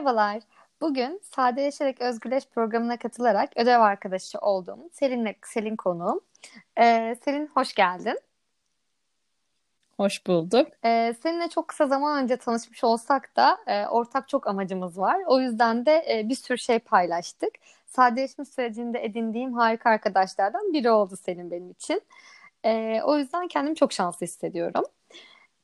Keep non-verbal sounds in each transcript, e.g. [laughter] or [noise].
Merhabalar. Bugün Sadeleşerek Özgürleş programına katılarak ödev arkadaşı olduğum Selin'le Selin konuğum. Ee, Selin hoş geldin. Hoş bulduk. Ee, seninle çok kısa zaman önce tanışmış olsak da e, ortak çok amacımız var. O yüzden de e, bir sürü şey paylaştık. Sadeleşme sürecinde edindiğim harika arkadaşlardan biri oldu Selin benim için. E, o yüzden kendimi çok şanslı hissediyorum.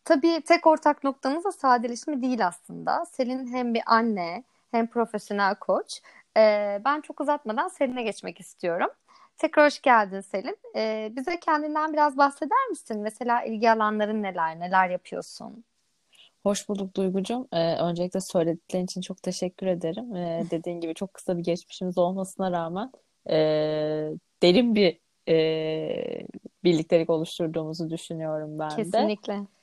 Tabii tek ortak noktamız da sadeleşme değil aslında. Selin hem bir anne hem profesyonel koç. Ee, ben çok uzatmadan Selin'e geçmek istiyorum. Tekrar hoş geldin Selin. Ee, bize kendinden biraz bahseder misin? Mesela ilgi alanların neler, neler yapıyorsun? Hoş bulduk Duygucuğum. Ee, öncelikle söylediklerin için çok teşekkür ederim. Ee, [laughs] dediğin gibi çok kısa bir geçmişimiz olmasına rağmen e, derin bir e, birliktelik oluşturduğumuzu düşünüyorum ben de. Kesinlikle.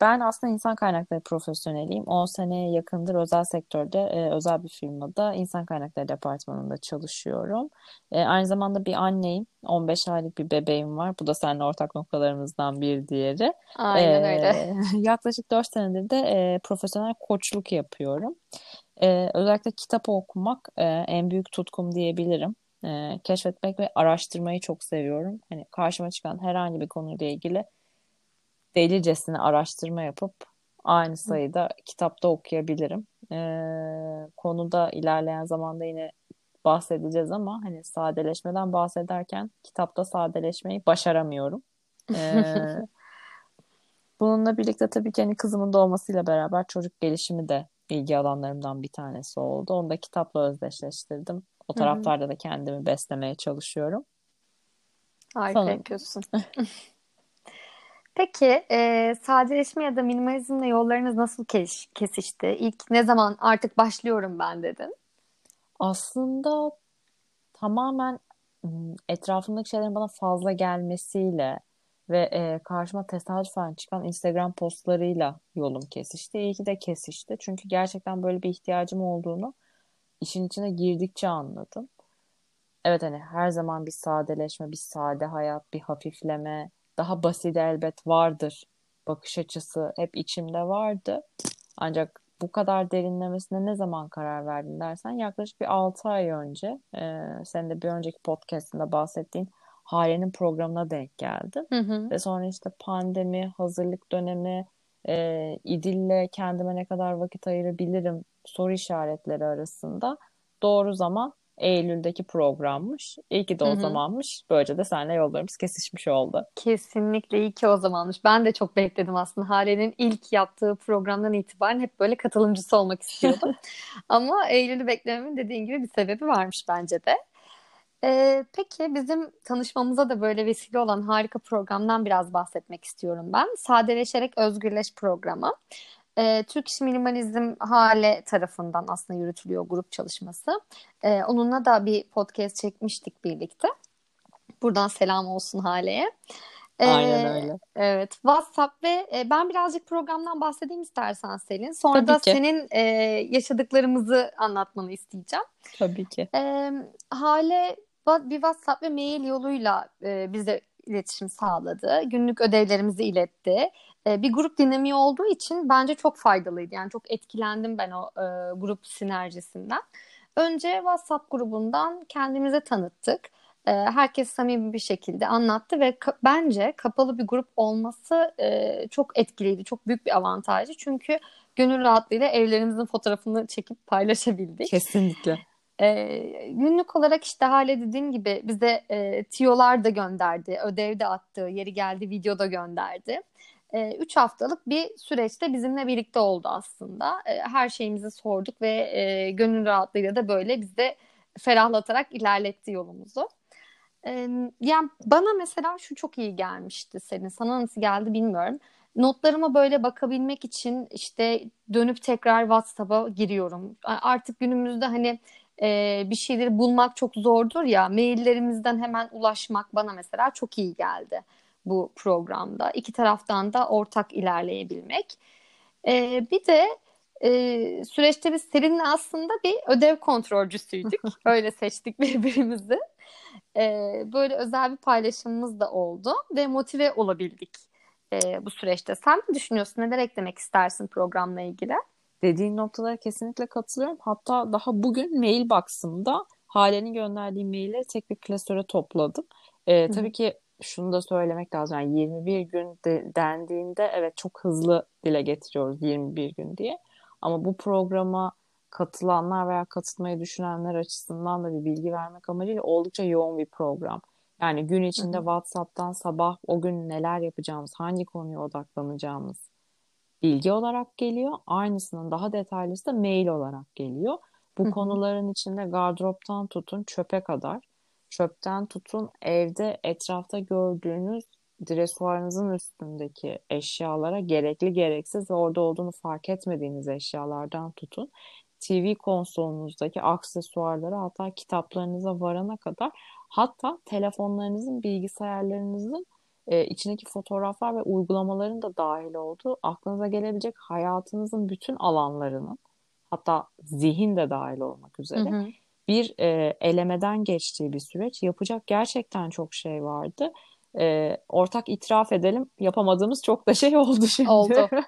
Ben aslında insan kaynakları profesyoneliyim. 10 seneye yakındır özel sektörde, özel bir firmada insan kaynakları departmanında çalışıyorum. Aynı zamanda bir anneyim. 15 aylık bir bebeğim var. Bu da seninle ortak noktalarımızdan bir diğeri. Aynen öyle. [laughs] Yaklaşık 4 senedir de profesyonel koçluk yapıyorum. Özellikle kitap okumak en büyük tutkum diyebilirim. Keşfetmek ve araştırmayı çok seviyorum. Hani karşıma çıkan herhangi bir konuyla ilgili delicesine araştırma yapıp aynı sayıda kitapta okuyabilirim. Ee, konuda ilerleyen zamanda yine bahsedeceğiz ama hani sadeleşmeden bahsederken kitapta sadeleşmeyi başaramıyorum. Ee, [laughs] bununla birlikte tabii ki hani kızımın doğmasıyla beraber çocuk gelişimi de ilgi alanlarımdan bir tanesi oldu. Onu da kitapla özdeşleştirdim. O taraflarda da kendimi beslemeye çalışıyorum. Harika Sanırım. yapıyorsun. [laughs] Peki e, sadeleşme ya da minimalizmle yollarınız nasıl kes kesişti? İlk ne zaman artık başlıyorum ben dedin? Aslında tamamen etrafımdaki şeylerin bana fazla gelmesiyle ve e, karşıma tesadüfen çıkan Instagram postlarıyla yolum kesişti. İyi ki de kesişti. Çünkü gerçekten böyle bir ihtiyacım olduğunu işin içine girdikçe anladım. Evet hani her zaman bir sadeleşme, bir sade hayat, bir hafifleme, daha basit elbet vardır bakış açısı hep içimde vardı. Ancak bu kadar derinlemesine ne zaman karar verdin dersen yaklaşık bir 6 ay önce e, senin de bir önceki podcastinde bahsettiğin Hale'nin programına denk geldim. Hı hı. Ve sonra işte pandemi, hazırlık dönemi, e, İdil'le kendime ne kadar vakit ayırabilirim soru işaretleri arasında doğru zaman Eylül'deki programmış. İyi ki de o Hı-hı. zamanmış. Böylece de seninle yollarımız kesişmiş oldu. Kesinlikle iyi ki o zamanmış. Ben de çok bekledim aslında. Hale'nin ilk yaptığı programdan itibaren hep böyle katılımcısı olmak istiyordum. [laughs] Ama Eylül'ü beklememin dediğin gibi bir sebebi varmış bence de. Ee, peki bizim tanışmamıza da böyle vesile olan harika programdan biraz bahsetmek istiyorum ben. Sadeleşerek Özgürleş programı e, Türk İş Minimalizm Hale tarafından aslında yürütülüyor grup çalışması. E, onunla da bir podcast çekmiştik birlikte. Buradan selam olsun Hale'ye. Ee, Aynen öyle. Evet. WhatsApp ve e, ben birazcık programdan bahsedeyim istersen Selin. Sonra Tabii da ki. senin e, yaşadıklarımızı anlatmanı isteyeceğim. Tabii ki. E, Hale bir WhatsApp ve mail yoluyla e, bize iletişim sağladı. Günlük ödevlerimizi iletti e, bir grup dinamiği olduğu için bence çok faydalıydı. Yani çok etkilendim ben o e, grup sinerjisinden. Önce WhatsApp grubundan kendimize tanıttık. E, herkes samimi bir şekilde anlattı ve ka- bence kapalı bir grup olması e, çok etkiliydi. Çok büyük bir avantajı. Çünkü gönül rahatlığıyla evlerimizin fotoğrafını çekip paylaşabildik. Kesinlikle. E, günlük olarak işte hale dediğim gibi bize e, tiyolar da gönderdi, ödev de attı, yeri geldi video da gönderdi. 3 e, haftalık bir süreçte bizimle birlikte oldu aslında. E, her şeyimizi sorduk ve e, gönül rahatlığıyla da böyle bizde ferahlatarak ilerletti yolumuzu. E, yani bana mesela şu çok iyi gelmişti senin. Sana nasıl geldi bilmiyorum. Notlarıma böyle bakabilmek için işte dönüp tekrar WhatsApp'a giriyorum. Artık günümüzde hani e, bir şeyleri bulmak çok zordur ya. Maillerimizden hemen ulaşmak bana mesela çok iyi geldi bu programda. İki taraftan da ortak ilerleyebilmek. E, bir de e, süreçte biz Selin'le aslında bir ödev kontrolcüsüydük. [laughs] Öyle seçtik birbirimizi. E, böyle özel bir paylaşımımız da oldu ve motive olabildik e, bu süreçte. Sen ne düşünüyorsun? Neler eklemek istersin programla ilgili? dediğin noktalara kesinlikle katılıyorum. Hatta daha bugün mail box'ımda Hale'nin gönderdiği mailleri tek bir klasöre topladım. Ee, tabii ki şunu da söylemek lazım. Yani 21 gün de, dendiğinde evet çok hızlı dile getiriyoruz 21 gün diye. Ama bu programa katılanlar veya katılmayı düşünenler açısından da bir bilgi vermek amacıyla oldukça yoğun bir program. Yani gün içinde hı hı. WhatsApp'tan sabah o gün neler yapacağımız, hangi konuya odaklanacağımız bilgi olarak geliyor. Aynısının daha detaylısı da mail olarak geliyor. Bu hı hı. konuların içinde gardıroptan tutun çöpe kadar, çöpten tutun evde etrafta gördüğünüz dresuarınızın üstündeki eşyalara gerekli gereksiz ve orada olduğunu fark etmediğiniz eşyalardan tutun. TV konsolunuzdaki aksesuarlara hatta kitaplarınıza varana kadar hatta telefonlarınızın, bilgisayarlarınızın e, içindeki fotoğraflar ve uygulamaların da dahil olduğu aklınıza gelebilecek hayatınızın bütün alanlarının hatta zihin de dahil olmak üzere hı hı. Bir e, elemeden geçtiği bir süreç. Yapacak gerçekten çok şey vardı. E, ortak itiraf edelim yapamadığımız çok da şey oldu şimdi. Oldu. [laughs]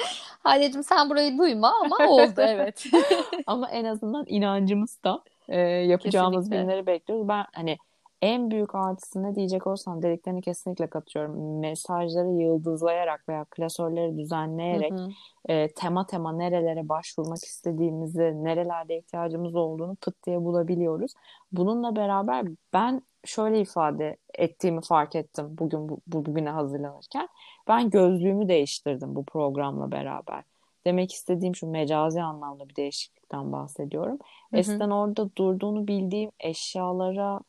[laughs] Halil'cim sen burayı duyma ama oldu evet. [laughs] ama en azından inancımız da e, yapacağımız Kesinlikle. günleri bekliyoruz. Ben hani en büyük artısı ne diyecek olsam dediklerini kesinlikle katıyorum. Mesajları yıldızlayarak veya klasörleri düzenleyerek hı hı. E, tema tema nerelere başvurmak istediğimizi, nerelerde ihtiyacımız olduğunu pıt diye bulabiliyoruz. Bununla beraber ben şöyle ifade ettiğimi fark ettim bugün bu, bugüne hazırlanırken. Ben gözlüğümü değiştirdim bu programla beraber. Demek istediğim şu mecazi anlamda bir değişiklikten bahsediyorum. Hı hı. Eskiden orada durduğunu bildiğim eşyalara,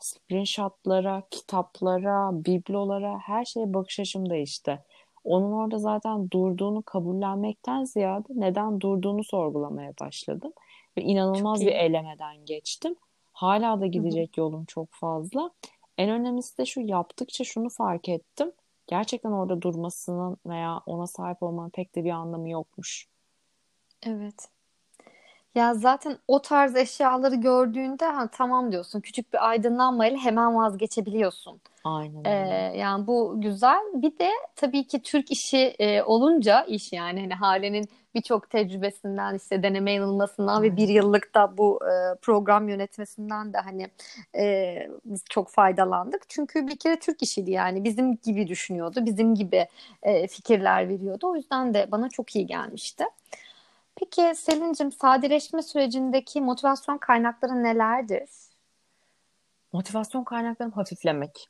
screenshotlara, kitaplara, biblolara her şeye bakış açım değişti. Onun orada zaten durduğunu kabullenmekten ziyade neden durduğunu sorgulamaya başladım. Ve inanılmaz bir elemeden geçtim. Hala da gidecek Hı-hı. yolum çok fazla. En önemlisi de şu yaptıkça şunu fark ettim. Gerçekten orada durmasının veya ona sahip olmanın pek de bir anlamı yokmuş. Evet. Ya zaten o tarz eşyaları gördüğünde ha, tamam diyorsun. Küçük bir aydınlanmayla hemen vazgeçebiliyorsun. Aynen Ee, yani bu güzel. Bir de tabii ki Türk işi e, olunca iş yani hani Hale'nin birçok tecrübesinden işte deneme yanılmasından ve bir yıllık da bu e, program yönetmesinden de hani e, biz çok faydalandık. Çünkü bir kere Türk işiydi yani bizim gibi düşünüyordu, bizim gibi e, fikirler veriyordu. O yüzden de bana çok iyi gelmişti. Peki Selin'cim sadeleşme sürecindeki motivasyon kaynakları nelerdir? Motivasyon kaynaklarım hafiflemek.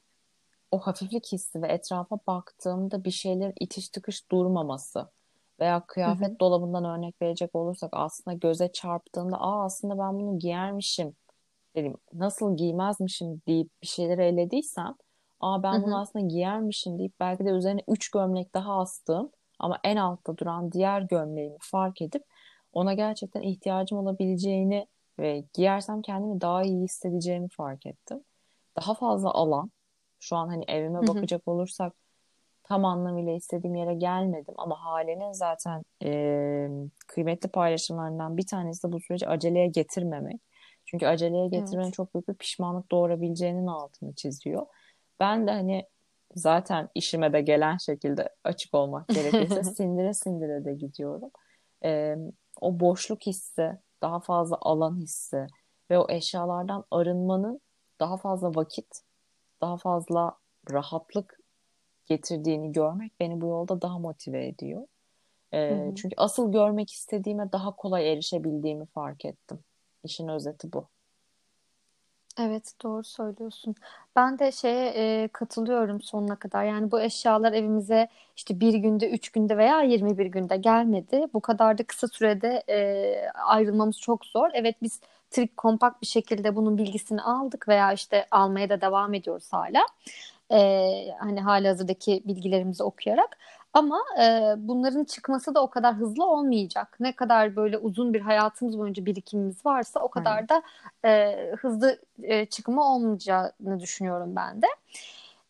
O hafiflik hissi ve etrafa baktığımda bir şeyler itiş tıkış durmaması veya kıyafet hı hı. dolabından örnek verecek olursak aslında göze çarptığında aa aslında ben bunu giyermişim dedim nasıl giymezmişim deyip bir şeyleri elediysem aa ben hı hı. bunu aslında giyermişim deyip belki de üzerine üç gömlek daha astım ama en altta duran diğer gömleğimi fark edip ona gerçekten ihtiyacım olabileceğini ve giyersem kendimi daha iyi hissedeceğimi fark ettim. Daha fazla alan. Şu an hani evime Hı-hı. bakacak olursak tam anlamıyla istediğim yere gelmedim ama Hale'nin zaten e, kıymetli paylaşımlarından bir tanesi de bu süreci aceleye getirmemek. Çünkü aceleye getirmenin evet. çok büyük bir pişmanlık doğurabileceğinin altını çiziyor. Ben de hani zaten işime de gelen şekilde açık olmak gerekirse [laughs] sindire sindire de gidiyorum. E, o boşluk hissi, daha fazla alan hissi ve o eşyalardan arınmanın daha fazla vakit, daha fazla rahatlık getirdiğini görmek beni bu yolda daha motive ediyor. Ee, Çünkü asıl görmek istediğime daha kolay erişebildiğimi fark ettim. İşin özeti bu. Evet doğru söylüyorsun. Ben de şeye e, katılıyorum sonuna kadar. Yani bu eşyalar evimize işte bir günde, üç günde veya 21 günde gelmedi. Bu kadar da kısa sürede e, ayrılmamız çok zor. Evet biz trik kompakt bir şekilde bunun bilgisini aldık veya işte almaya da devam ediyoruz hala. E, hani hali hazırdaki bilgilerimizi okuyarak. Ama e, bunların çıkması da o kadar hızlı olmayacak. Ne kadar böyle uzun bir hayatımız boyunca birikimimiz varsa o kadar da e, hızlı e, çıkımı olmayacağını düşünüyorum ben de.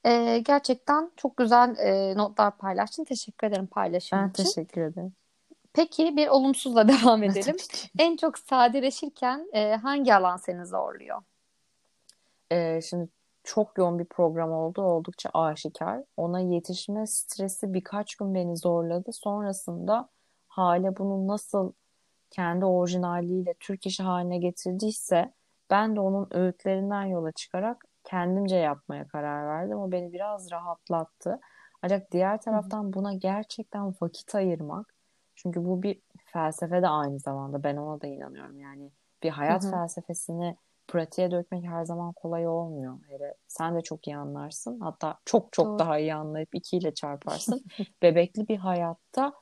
E, gerçekten çok güzel e, notlar paylaştın. Teşekkür ederim paylaşım ben için. Ben teşekkür ederim. Peki bir olumsuzla [laughs] devam edelim. en çok sadeleşirken e, hangi alan seni zorluyor? E, şimdi çok yoğun bir program oldu. Oldukça aşikar. Ona yetişme stresi birkaç gün beni zorladı. Sonrasında Hale bunu nasıl kendi orijinalliğiyle Türk işi haline getirdiyse ben de onun öğütlerinden yola çıkarak kendimce yapmaya karar verdim. O beni biraz rahatlattı. Ancak diğer taraftan buna gerçekten vakit ayırmak çünkü bu bir felsefe de aynı zamanda ben ona da inanıyorum. Yani bir hayat Hı-hı. felsefesini pratiğe dökmek her zaman kolay olmuyor. Hele sen de çok iyi anlarsın. Hatta çok çok Doğru. daha iyi anlayıp ikiyle çarparsın. [laughs] Bebekli bir hayatta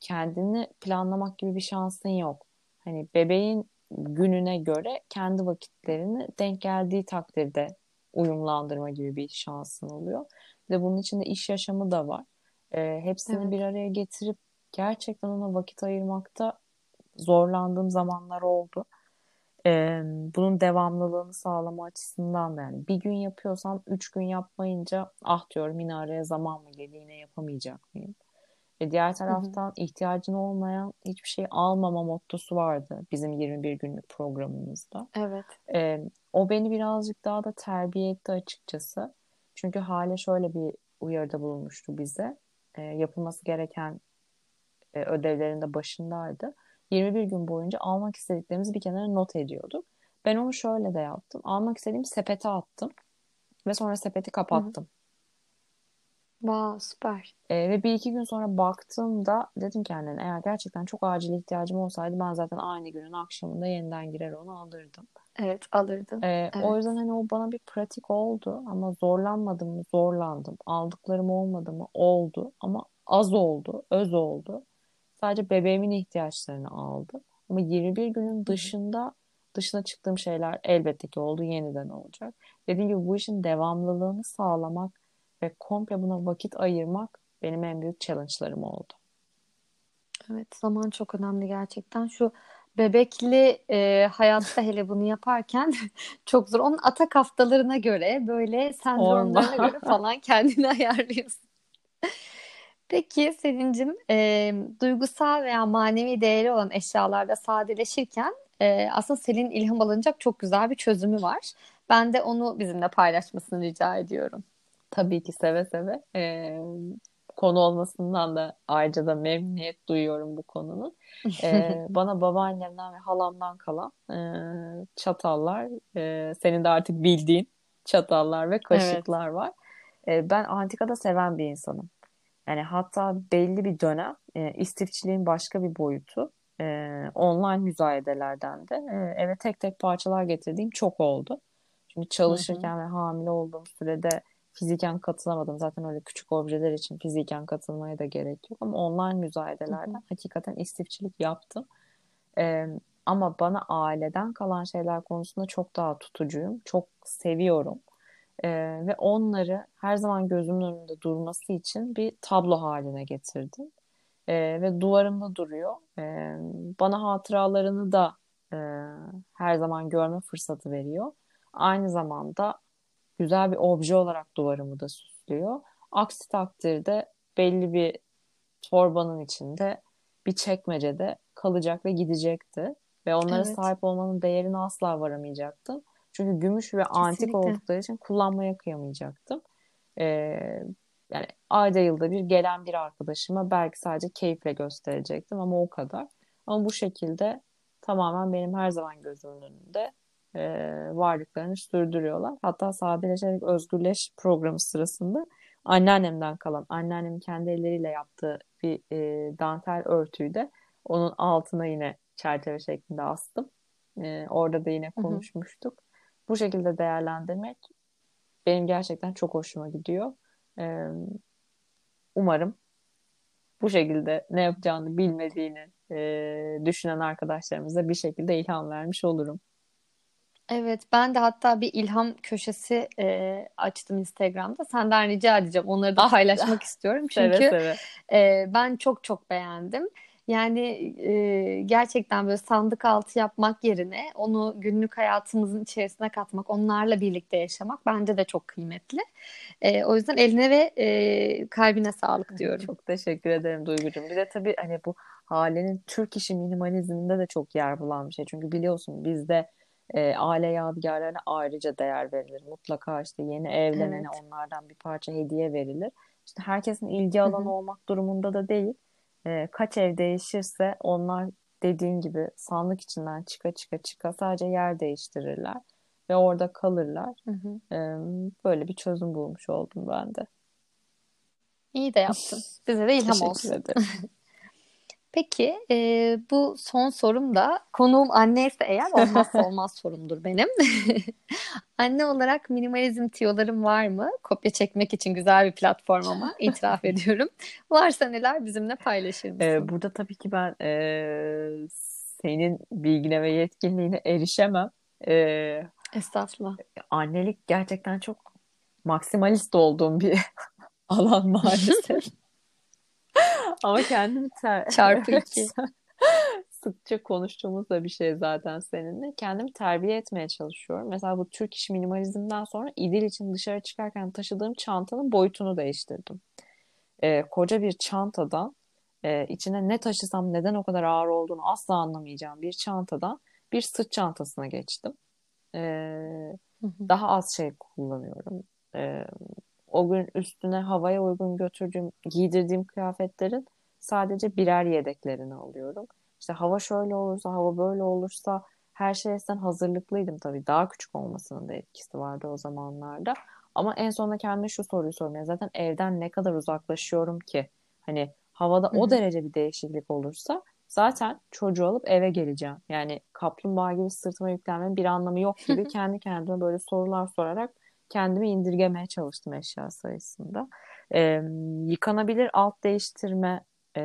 kendini planlamak gibi bir şansın yok. Hani bebeğin gününe göre kendi vakitlerini denk geldiği takdirde uyumlandırma gibi bir şansın oluyor. Ve bunun içinde iş yaşamı da var. E, hepsini evet. bir araya getirip gerçekten ona vakit ayırmakta zorlandığım zamanlar oldu. E, bunun devamlılığını sağlama açısından da yani bir gün yapıyorsam üç gün yapmayınca ah diyorum yine araya zaman mı geldi yine yapamayacak mıyım? Ve diğer taraftan hı hı. ihtiyacın olmayan hiçbir şey almama mottosu vardı bizim 21 günlük programımızda. Evet. E, o beni birazcık daha da terbiye etti açıkçası. Çünkü Hale şöyle bir uyarıda bulunmuştu bize. E, yapılması gereken e, ödevlerinde başındaydı. 21 gün boyunca almak istediklerimizi bir kenara not ediyorduk. Ben onu şöyle de yaptım. Almak istediğim sepete attım. Ve sonra sepeti kapattım. Wow, süper. Ee, ve bir iki gün sonra baktığımda dedim kendine eğer gerçekten çok acil ihtiyacım olsaydı ben zaten aynı günün akşamında yeniden girer onu alırdım. Evet alırdın. Ee, evet. O yüzden hani o bana bir pratik oldu ama zorlanmadım mı zorlandım. Aldıklarım olmadı mı oldu ama az oldu, öz oldu. Sadece bebeğimin ihtiyaçlarını aldı. Ama 21 günün dışında dışına çıktığım şeyler elbette ki oldu, yeniden olacak. Dediğim gibi bu işin devamlılığını sağlamak ve komple buna vakit ayırmak benim en büyük challenge'larım oldu. Evet, zaman çok önemli gerçekten. Şu bebekli e, hayatta hele bunu yaparken [laughs] çok zor. Onun atak haftalarına göre böyle sendromlarına göre falan kendini ayarlıyorsun. [laughs] Peki Selin'cim e, duygusal veya manevi değeri olan eşyalarda sadeleşirken e, aslında Selin ilham alınacak çok güzel bir çözümü var. Ben de onu bizimle paylaşmasını rica ediyorum. Tabii ki seve seve. E, konu olmasından da ayrıca da memnuniyet duyuyorum bu konunun. E, [laughs] bana babaannemden ve halamdan kalan e, çatallar, e, senin de artık bildiğin çatallar ve kaşıklar evet. var. E, ben antikada seven bir insanım. Yani hatta belli bir dönem e, istifçiliğin başka bir boyutu e, online müzayedelerden de e, eve tek tek parçalar getirdiğim çok oldu. Çünkü çalışırken ve hamile olduğum sürede fiziken katılamadım. Zaten öyle küçük objeler için fiziken katılmaya da gerek yok. Ama online müzayedelerden hı hı. hakikaten istifçilik yaptım. E, ama bana aileden kalan şeyler konusunda çok daha tutucuyum. Çok seviyorum. E, ve onları her zaman gözümün önünde durması için bir tablo haline getirdim. E, ve duvarımda duruyor. E, bana hatıralarını da e, her zaman görme fırsatı veriyor. Aynı zamanda güzel bir obje olarak duvarımı da süslüyor. Aksi takdirde belli bir torbanın içinde bir çekmecede kalacak ve gidecekti. Ve onlara evet. sahip olmanın değerini asla varamayacaktım. Çünkü gümüş ve Kesinlikle. antik oldukları için kullanmaya kıyamayacaktım. Ee, yani ayda yılda bir gelen bir arkadaşıma belki sadece keyifle gösterecektim ama o kadar. Ama bu şekilde tamamen benim her zaman gözümün önünde e, varlıklarını sürdürüyorlar. Hatta sadeleşerek özgürleş programı sırasında anneannemden kalan, anneannemin kendi elleriyle yaptığı bir e, dantel örtüyü de onun altına yine çerçeve şeklinde astım. E, orada da yine konuşmuştuk. Hı hı. Bu şekilde değerlendirmek benim gerçekten çok hoşuma gidiyor. E, umarım bu şekilde ne yapacağını bilmediğini e, düşünen arkadaşlarımıza bir şekilde ilham vermiş olurum. Evet, ben de hatta bir ilham köşesi e, açtım Instagram'da. Senden rica edeceğim. Onları da paylaşmak istiyorum. [laughs] Çünkü seve, seve. E, ben çok çok beğendim. Yani e, gerçekten böyle sandık altı yapmak yerine onu günlük hayatımızın içerisine katmak, onlarla birlikte yaşamak bence de çok kıymetli. E, o yüzden eline ve e, kalbine sağlık diyorum. Çok teşekkür ederim Duygucuğum. Bir de tabii hani bu halenin Türk işi minimalizminde de çok yer bulan bir şey. Çünkü biliyorsun bizde e, aile yadigarlarına ayrıca değer verilir. Mutlaka işte yeni evlenene evet. onlardan bir parça hediye verilir. İşte herkesin ilgi alanı Hı-hı. olmak durumunda da değil. E, kaç ev değişirse onlar dediğin gibi sandık içinden çıka çıka çıka sadece yer değiştirirler ve orada kalırlar. Hı hı. E, böyle bir çözüm bulmuş oldum ben de. İyi de yaptın. Bize de ilham olsun. [laughs] Peki e, bu son sorum da konuğum anneyse eğer olmazsa [laughs] olmaz sorumdur benim. [laughs] Anne olarak minimalizm tiyolarım var mı? Kopya çekmek için güzel bir platform ama [laughs] itiraf ediyorum. Varsa neler bizimle paylaşır mısın? Ee, burada tabii ki ben e, senin bilgine ve yetkinliğine erişemem. E, Estağfurullah. Annelik gerçekten çok maksimalist olduğum bir alan maalesef. Ama kendimi ter... [laughs] [laughs] Çarpı iki. Sıkça konuştuğumuz da bir şey zaten seninle. Kendimi terbiye etmeye çalışıyorum. Mesela bu Türk iş minimalizmden sonra İdil için dışarı çıkarken taşıdığım çantanın boyutunu değiştirdim. Ee, koca bir çantadan e, içine ne taşısam neden o kadar ağır olduğunu asla anlamayacağım bir çantadan bir sırt çantasına geçtim. Ee, daha az şey kullanıyorum. Ee, o gün üstüne havaya uygun götürdüğüm, giydirdiğim kıyafetlerin sadece birer yedeklerini alıyorum. İşte hava şöyle olursa, hava böyle olursa her şeyden hazırlıklıydım tabii. Daha küçük olmasının da etkisi vardı o zamanlarda. Ama en sonunda kendime şu soruyu sormaya zaten evden ne kadar uzaklaşıyorum ki? Hani havada Hı-hı. o derece bir değişiklik olursa zaten çocuğu alıp eve geleceğim. Yani kaplumbağa gibi sırtıma yüklenmenin bir anlamı yok gibi [laughs] kendi kendime böyle sorular sorarak kendimi indirgemeye çalıştım eşya sayısında. E, yıkanabilir alt değiştirme e,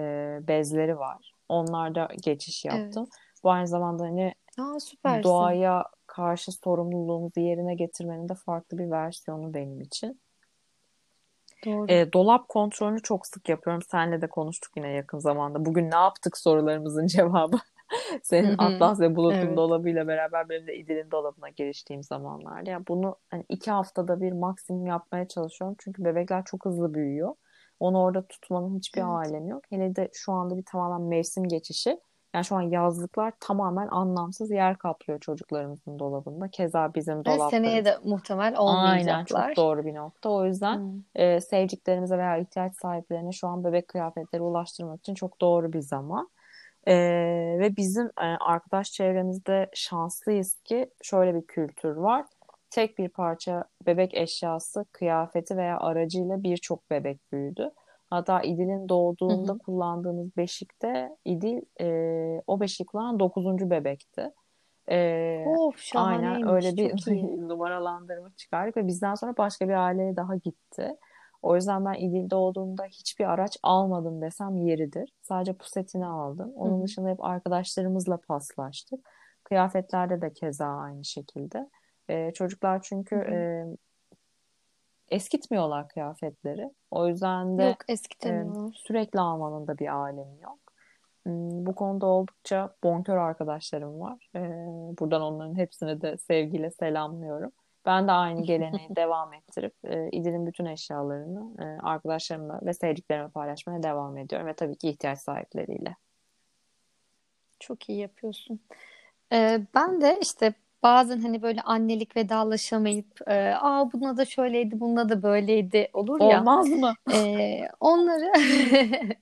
bezleri var. Onlarda geçiş yaptım. Evet. Bu aynı zamanda hani Aa, doğaya karşı sorumluluğumuzu yerine getirmenin de farklı bir versiyonu benim için. Doğru. E, dolap kontrolünü çok sık yapıyorum. Seninle de konuştuk yine yakın zamanda. Bugün ne yaptık sorularımızın [laughs] cevabı. [laughs] Senin Atlas ve Bulut'un evet. dolabıyla beraber benim de İdil'in dolabına giriştiğim zamanlarda. Yani bunu hani iki haftada bir maksimum yapmaya çalışıyorum. Çünkü bebekler çok hızlı büyüyor. Onu orada tutmanın hiçbir evet. alemi yok. Hele de şu anda bir tamamen mevsim geçişi. Yani şu an yazlıklar tamamen anlamsız yer kaplıyor çocuklarımızın dolabında. Keza bizim dolaplarımız. Seneye de muhtemel olmayacaklar. Aynen çok doğru bir nokta. O yüzden hmm. e, sevdiklerimize veya ihtiyaç sahiplerine şu an bebek kıyafetleri ulaştırmak için çok doğru bir zaman. Ee, ve bizim e, arkadaş çevremizde şanslıyız ki şöyle bir kültür var. Tek bir parça bebek eşyası, kıyafeti veya aracıyla birçok bebek büyüdü. Hatta İdil'in doğduğunda hı hı. kullandığımız beşikte İdil e, o beşiği kullanan dokuzuncu bebekti. E, of, aynen öyle bir [laughs] numaralandırma çıkardık ve bizden sonra başka bir aileye daha gitti. O yüzden ben İdil doğduğunda hiçbir araç almadım desem yeridir. Sadece pusetini aldım. Onun Hı. dışında hep arkadaşlarımızla paslaştık. Kıyafetlerde de keza aynı şekilde. Ee, çocuklar çünkü e, eskitmiyorlar kıyafetleri. O yüzden de yok, e, sürekli almanın da bir alemi yok. Hmm, bu konuda oldukça bonkör arkadaşlarım var. Ee, buradan onların hepsine de sevgiyle selamlıyorum. Ben de aynı [laughs] geleneği devam ettirip e, İdil'in bütün eşyalarını e, arkadaşlarımla ve sevdiklerime paylaşmaya devam ediyorum ve tabii ki ihtiyaç sahipleriyle. Çok iyi yapıyorsun. Ee, ben de işte bazen hani böyle annelik vedalaşamayıp e, aa buna da şöyleydi buna da böyleydi olur ya. Olmaz mı? E, onları [laughs]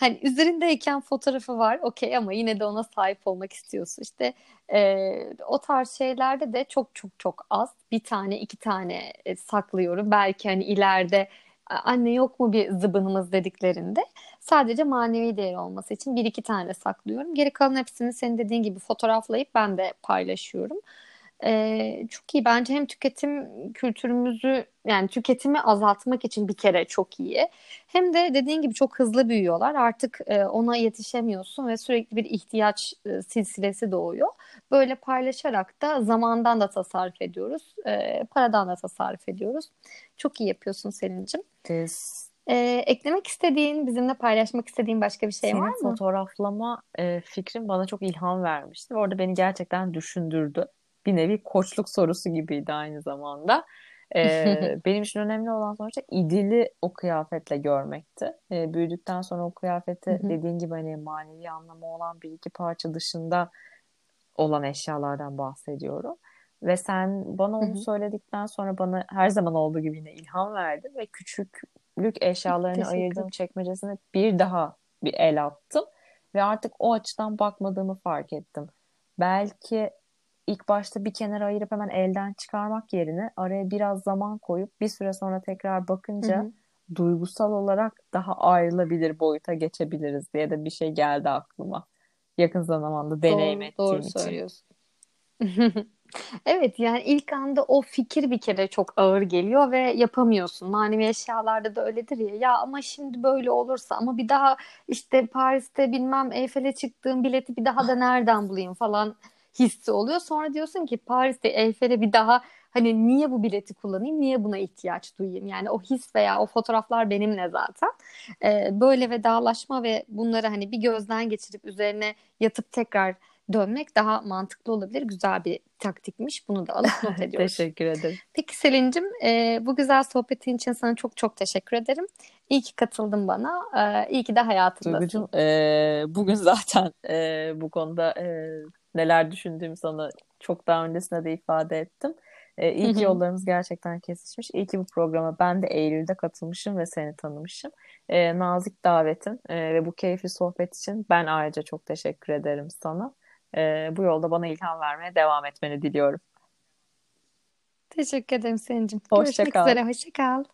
hani üzerindeyken fotoğrafı var okey ama yine de ona sahip olmak istiyorsun. İşte e, o tarz şeylerde de çok çok çok az bir tane iki tane e, saklıyorum. Belki hani ileride anne yok mu bir zıbınımız dediklerinde sadece manevi değer olması için bir iki tane saklıyorum. Geri kalan hepsini senin dediğin gibi fotoğraflayıp ben de paylaşıyorum. Ee, çok iyi bence hem tüketim kültürümüzü yani tüketimi azaltmak için bir kere çok iyi. Hem de dediğin gibi çok hızlı büyüyorlar. Artık e, ona yetişemiyorsun ve sürekli bir ihtiyaç e, silsilesi doğuyor. Böyle paylaşarak da zamandan da tasarruf ediyoruz. E, paradan da tasarruf ediyoruz. Çok iyi yapıyorsun Selin'cim. Yes. Ee, eklemek istediğin, bizimle paylaşmak istediğin başka bir şey Senin var mı? fotoğraflama e, fikrin bana çok ilham vermişti. Orada beni gerçekten düşündürdü. Bir nevi koçluk sorusu gibiydi aynı zamanda. Ee, [laughs] benim için önemli olan sonuçta idili o kıyafetle görmekti. Ee, büyüdükten sonra o kıyafeti dediğin gibi hani manevi anlamı olan bir iki parça dışında olan eşyalardan bahsediyorum. Ve sen bana onu söyledikten sonra bana her zaman olduğu gibi yine ilham verdi ve küçüklük eşyalarını ayırdığım çekmecesine bir daha bir el attım ve artık o açıdan bakmadığımı fark ettim. Belki ilk başta bir kenara ayırıp hemen elden çıkarmak yerine araya biraz zaman koyup bir süre sonra tekrar bakınca hı hı. duygusal olarak daha ayrılabilir boyuta geçebiliriz diye de bir şey geldi aklıma. Yakın zamanda deneyim doğru, ettiğim doğru için. söylüyorsun. [laughs] Evet yani ilk anda o fikir bir kere çok ağır geliyor ve yapamıyorsun. Manevi eşyalarda da öyledir ya. Ya ama şimdi böyle olursa ama bir daha işte Paris'te bilmem Eyfel'e çıktığım bileti bir daha da nereden bulayım falan hissi oluyor. Sonra diyorsun ki Paris'te Eyfel'e bir daha hani niye bu bileti kullanayım, niye buna ihtiyaç duyayım? Yani o his veya o fotoğraflar benimle zaten. Ee, böyle vedalaşma ve bunları hani bir gözden geçirip üzerine yatıp tekrar dönmek daha mantıklı olabilir. Güzel bir taktikmiş. Bunu da alıp not [laughs] ediyoruz. teşekkür ederim. Peki Selin'cim e, bu güzel sohbetin için sana çok çok teşekkür ederim. İyi ki katıldın bana. E, iyi ki de hayatındasın. Duygucuğum e, bugün zaten e, bu konuda e, neler düşündüğümü sana çok daha öncesinde de ifade ettim. E, iyi ki yollarımız gerçekten kesişmiş. İyi ki bu programa ben de Eylül'de katılmışım ve seni tanımışım. E, nazik davetin e, ve bu keyifli sohbet için ben ayrıca çok teşekkür ederim sana. E, bu yolda bana ilham vermeye devam etmeni diliyorum. Teşekkür ederim Selin'cim. Görüşmek üzere. Hoşça kal.